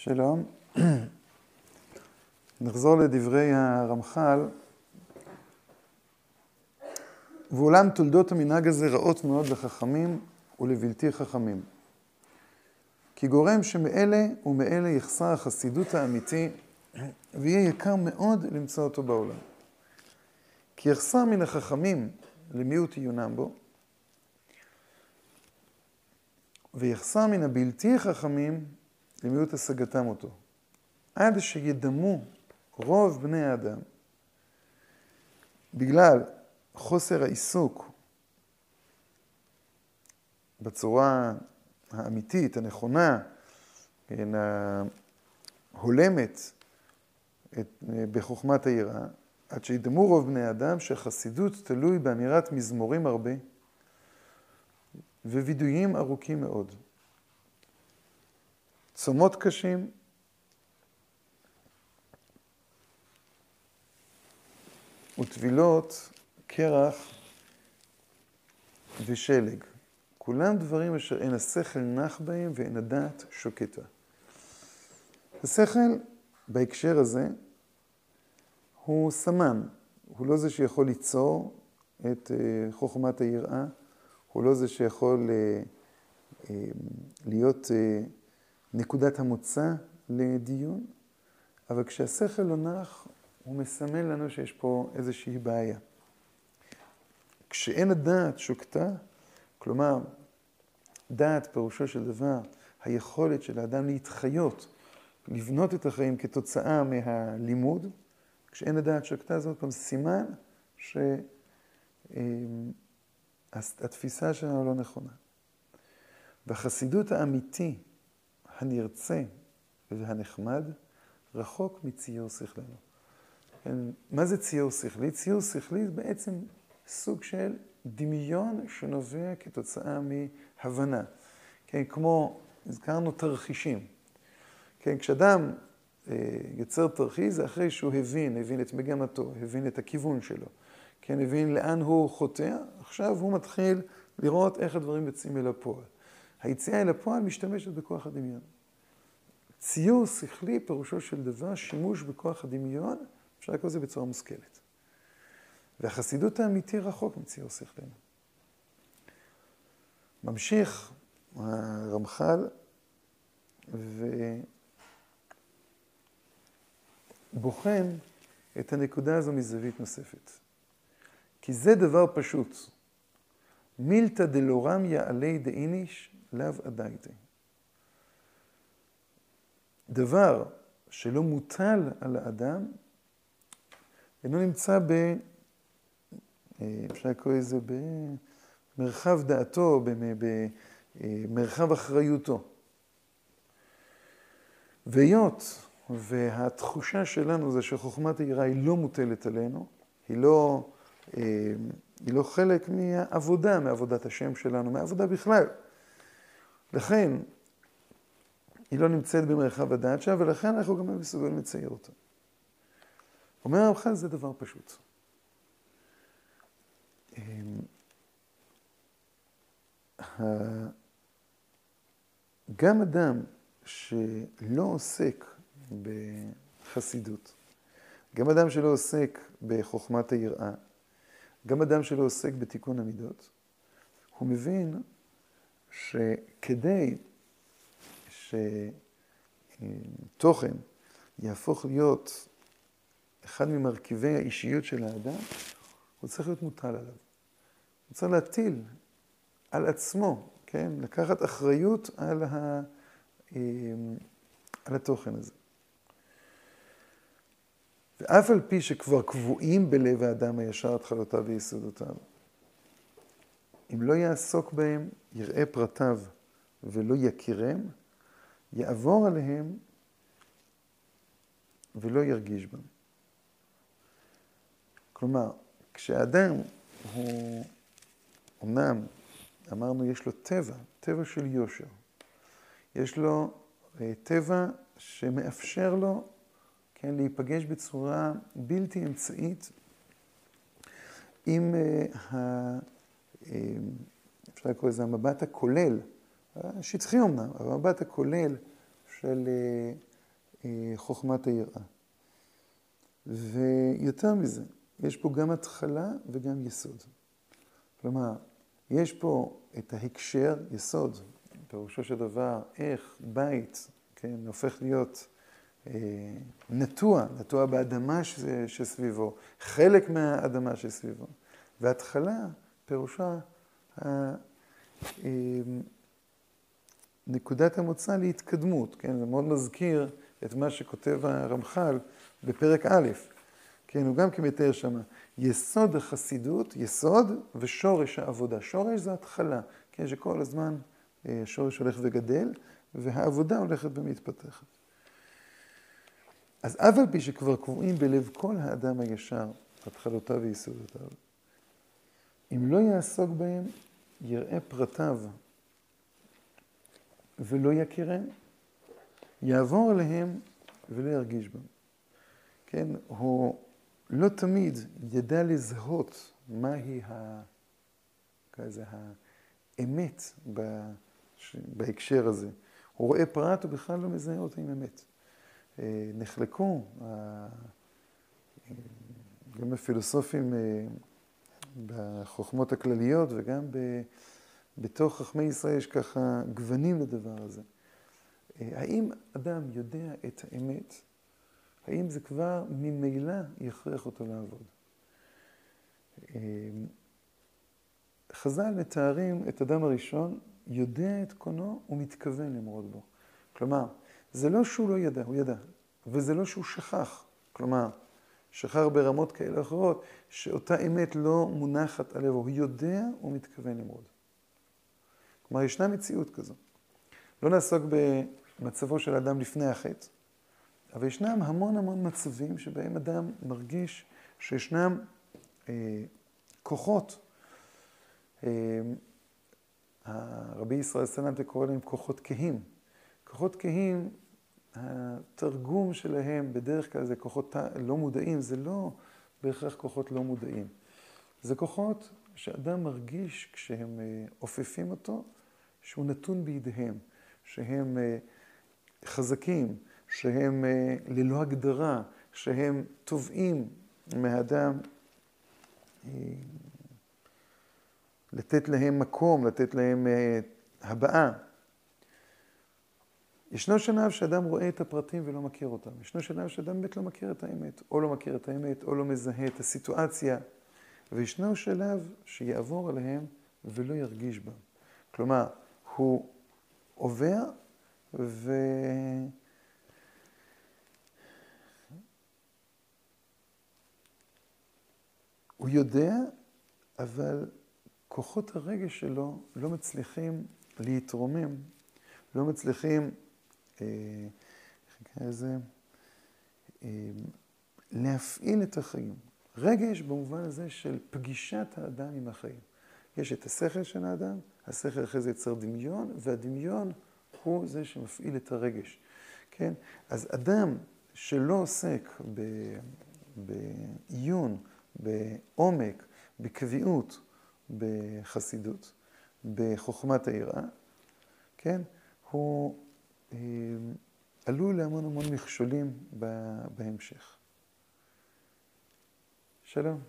שלום. נחזור לדברי הרמח"ל. ואולם תולדות המנהג הזה רעות מאוד לחכמים ולבלתי חכמים. כי גורם שמאלה ומאלה יחסר החסידות האמיתי, ויהיה יקר מאוד למצוא אותו בעולם. כי יחסר מן החכמים למיעוט עיונם בו, ויחסר מן הבלתי חכמים למיעוט השגתם אותו. עד שידמו רוב בני האדם, בגלל חוסר העיסוק בצורה האמיתית, הנכונה, כן, ההולמת את, בחוכמת היראה, עד שידמו רוב בני האדם שהחסידות תלוי באמירת מזמורים הרבה ווידויים ארוכים מאוד. צומות קשים, וטבילות קרח ושלג. כולם דברים אשר אין השכל נח בהם ואין הדעת שוקטה. השכל, בהקשר הזה, הוא סמן. הוא לא זה שיכול ליצור את אה, חוכמת היראה, הוא לא זה שיכול אה, אה, להיות נקודת המוצא לדיון, אבל כשהשכל לא נח, הוא מסמן לנו שיש פה איזושהי בעיה. כשאין הדעת שוקטה, כלומר, דעת פירושו של דבר, היכולת של האדם להתחיות, לבנות את החיים כתוצאה מהלימוד, כשאין הדעת שוקטה זה עוד פעם סימן שהתפיסה שלנו לא נכונה. והחסידות האמיתי, הנרצה והנחמד, רחוק מציור שכלנו. כן, מה זה ציור שכלי? ציור שכלי זה בעצם סוג של דמיון שנובע כתוצאה מהבנה. כן, כמו, הזכרנו תרחישים. כן, כשאדם אה, יוצר תרחיש זה אחרי שהוא הבין, הבין את מגמתו, הבין את הכיוון שלו, כן, הבין לאן הוא חוטא, עכשיו הוא מתחיל לראות איך הדברים יוצאים אל הפועל. היציאה אל הפועל משתמשת בכוח הדמיון. ציור שכלי, פירושו של דבר, שימוש בכוח הדמיון, אפשר לקרוא לזה בצורה מושכלת. והחסידות האמיתי רחוק מציור שכלנו. ממשיך הרמח"ל ובוחן את הנקודה הזו מזווית נוספת. כי זה דבר פשוט. מילתא דלורם יעלי דאיניש לאו אדייתי. דבר שלא מוטל על האדם, אינו נמצא ב... אה, אפשר לקרוא לזה במרחב דעתו, במרחב אחריותו. והיות והתחושה שלנו זה שחוכמת היראה היא לא מוטלת עלינו, היא לא, אה, היא לא חלק מהעבודה, מעבודת השם שלנו, מהעבודה בכלל. לכן, היא לא נמצאת במרחב הדעת שלה, ולכן אנחנו גם לא מסוגלים לצייר אותה. אומר הרמח"ל, זה דבר פשוט. אמ, גם אדם שלא עוסק בחסידות, גם אדם שלא עוסק בחוכמת היראה, גם אדם שלא עוסק בתיקון המידות, הוא מבין שכדי שתוכן יהפוך להיות אחד ממרכיבי האישיות של האדם, הוא צריך להיות מוטל עליו. הוא צריך להטיל על עצמו, כן? לקחת אחריות על, ה, אמ, על התוכן הזה. ואף על פי שכבר קבועים בלב האדם הישר התחלותיו ויסודותיו, אם לא יעסוק בהם, יראה פרטיו ולא יכירם, יעבור עליהם ולא ירגיש בהם. כלומר, כשאדם הוא, אמנם, אמרנו, יש לו טבע, טבע של יושר. יש לו אה, טבע שמאפשר לו, כן, להיפגש בצורה בלתי אמצעית עם אה, ה... אה, אפשר לקרוא לזה המבט הכולל, שטחי אמנם, אבל המבט הכולל של אה, חוכמת היראה. ויותר מזה, יש פה גם התחלה וגם יסוד. כלומר, יש פה את ההקשר, יסוד, פירושו של דבר, איך בית, כן, הופך להיות אה, נטוע, נטוע באדמה שסביבו, חלק מהאדמה שסביבו. והתחלה, פירושה אה, נקודת המוצא להתקדמות, כן? זה מאוד מזכיר את מה שכותב הרמח"ל בפרק א', כן? הוא גם כן מתאר שמה. יסוד החסידות, יסוד ושורש העבודה. שורש זה התחלה, כן? שכל הזמן אה, שורש הולך וגדל, והעבודה הולכת ומתפתחת. אז אף על פי שכבר קבועים בלב כל האדם הישר, התחלותיו ויסודותיו, אם לא יעסוק בהם, יראה פרטיו ולא יכירם, יעבור עליהם ולא ירגיש בהם. כן, הוא לא תמיד ידע לזהות מהי ה... כזה, האמת בהקשר הזה. הוא רואה פרט, הוא בכלל לא מזהה אותו עם אמת. אה, נחלקו, גם הפילוסופים אה, בחוכמות הכלליות וגם בתוך חכמי ישראל יש ככה גוונים לדבר הזה. אה, האם אדם יודע את האמת? האם זה כבר ממילא יכריח אותו לעבוד? אה, חז"ל מתארים את אדם הראשון, יודע את קונו ומתכוון למרוד בו. כלומר, זה לא שהוא לא ידע, הוא ידע, וזה לא שהוא שכח. כלומר, שכח ברמות כאלה אחרות, שאותה אמת לא מונחת על לבו, הוא יודע ומתכוון למרוד. כלומר, ישנה מציאות כזו. לא נעסוק במצבו של אדם לפני החטא, אבל ישנם המון המון מצבים שבהם אדם מרגיש שישנם אה, כוחות, אה, רבי ישראל סלנטה קורא להם כוחות כהים. כוחות כהים, התרגום שלהם בדרך כלל זה כוחות לא מודעים, זה לא בהכרח כוחות לא מודעים. זה כוחות שאדם מרגיש כשהם אה, עופפים אותו, שהוא נתון בידיהם, שהם אה, חזקים, שהם אה, ללא הגדרה, שהם תובעים מהאדם לתת להם מקום, לתת להם הבעה. ישנו שלב שאדם רואה את הפרטים ולא מכיר אותם. ישנו שלב שאדם באמת לא מכיר את האמת, או לא מכיר את האמת, או לא מזהה את הסיטואציה. וישנו שלב שיעבור עליהם ולא ירגיש בם. כלומר, הוא עובר ו... הוא יודע, אבל כוחות הרגש שלו לא מצליחים להתרומם, לא מצליחים, אה, לזה, אה, להפעיל את החיים. רגש במובן הזה של פגישת האדם עם החיים. יש את השכל של האדם, השכל אחרי זה יצר דמיון, והדמיון הוא זה שמפעיל את הרגש, כן? אז אדם שלא עוסק בעיון, בעומק, בקביעות, בחסידות, בחוכמת היראה, כן? הוא אה, עלול להמון המון מכשולים בהמשך. שלום.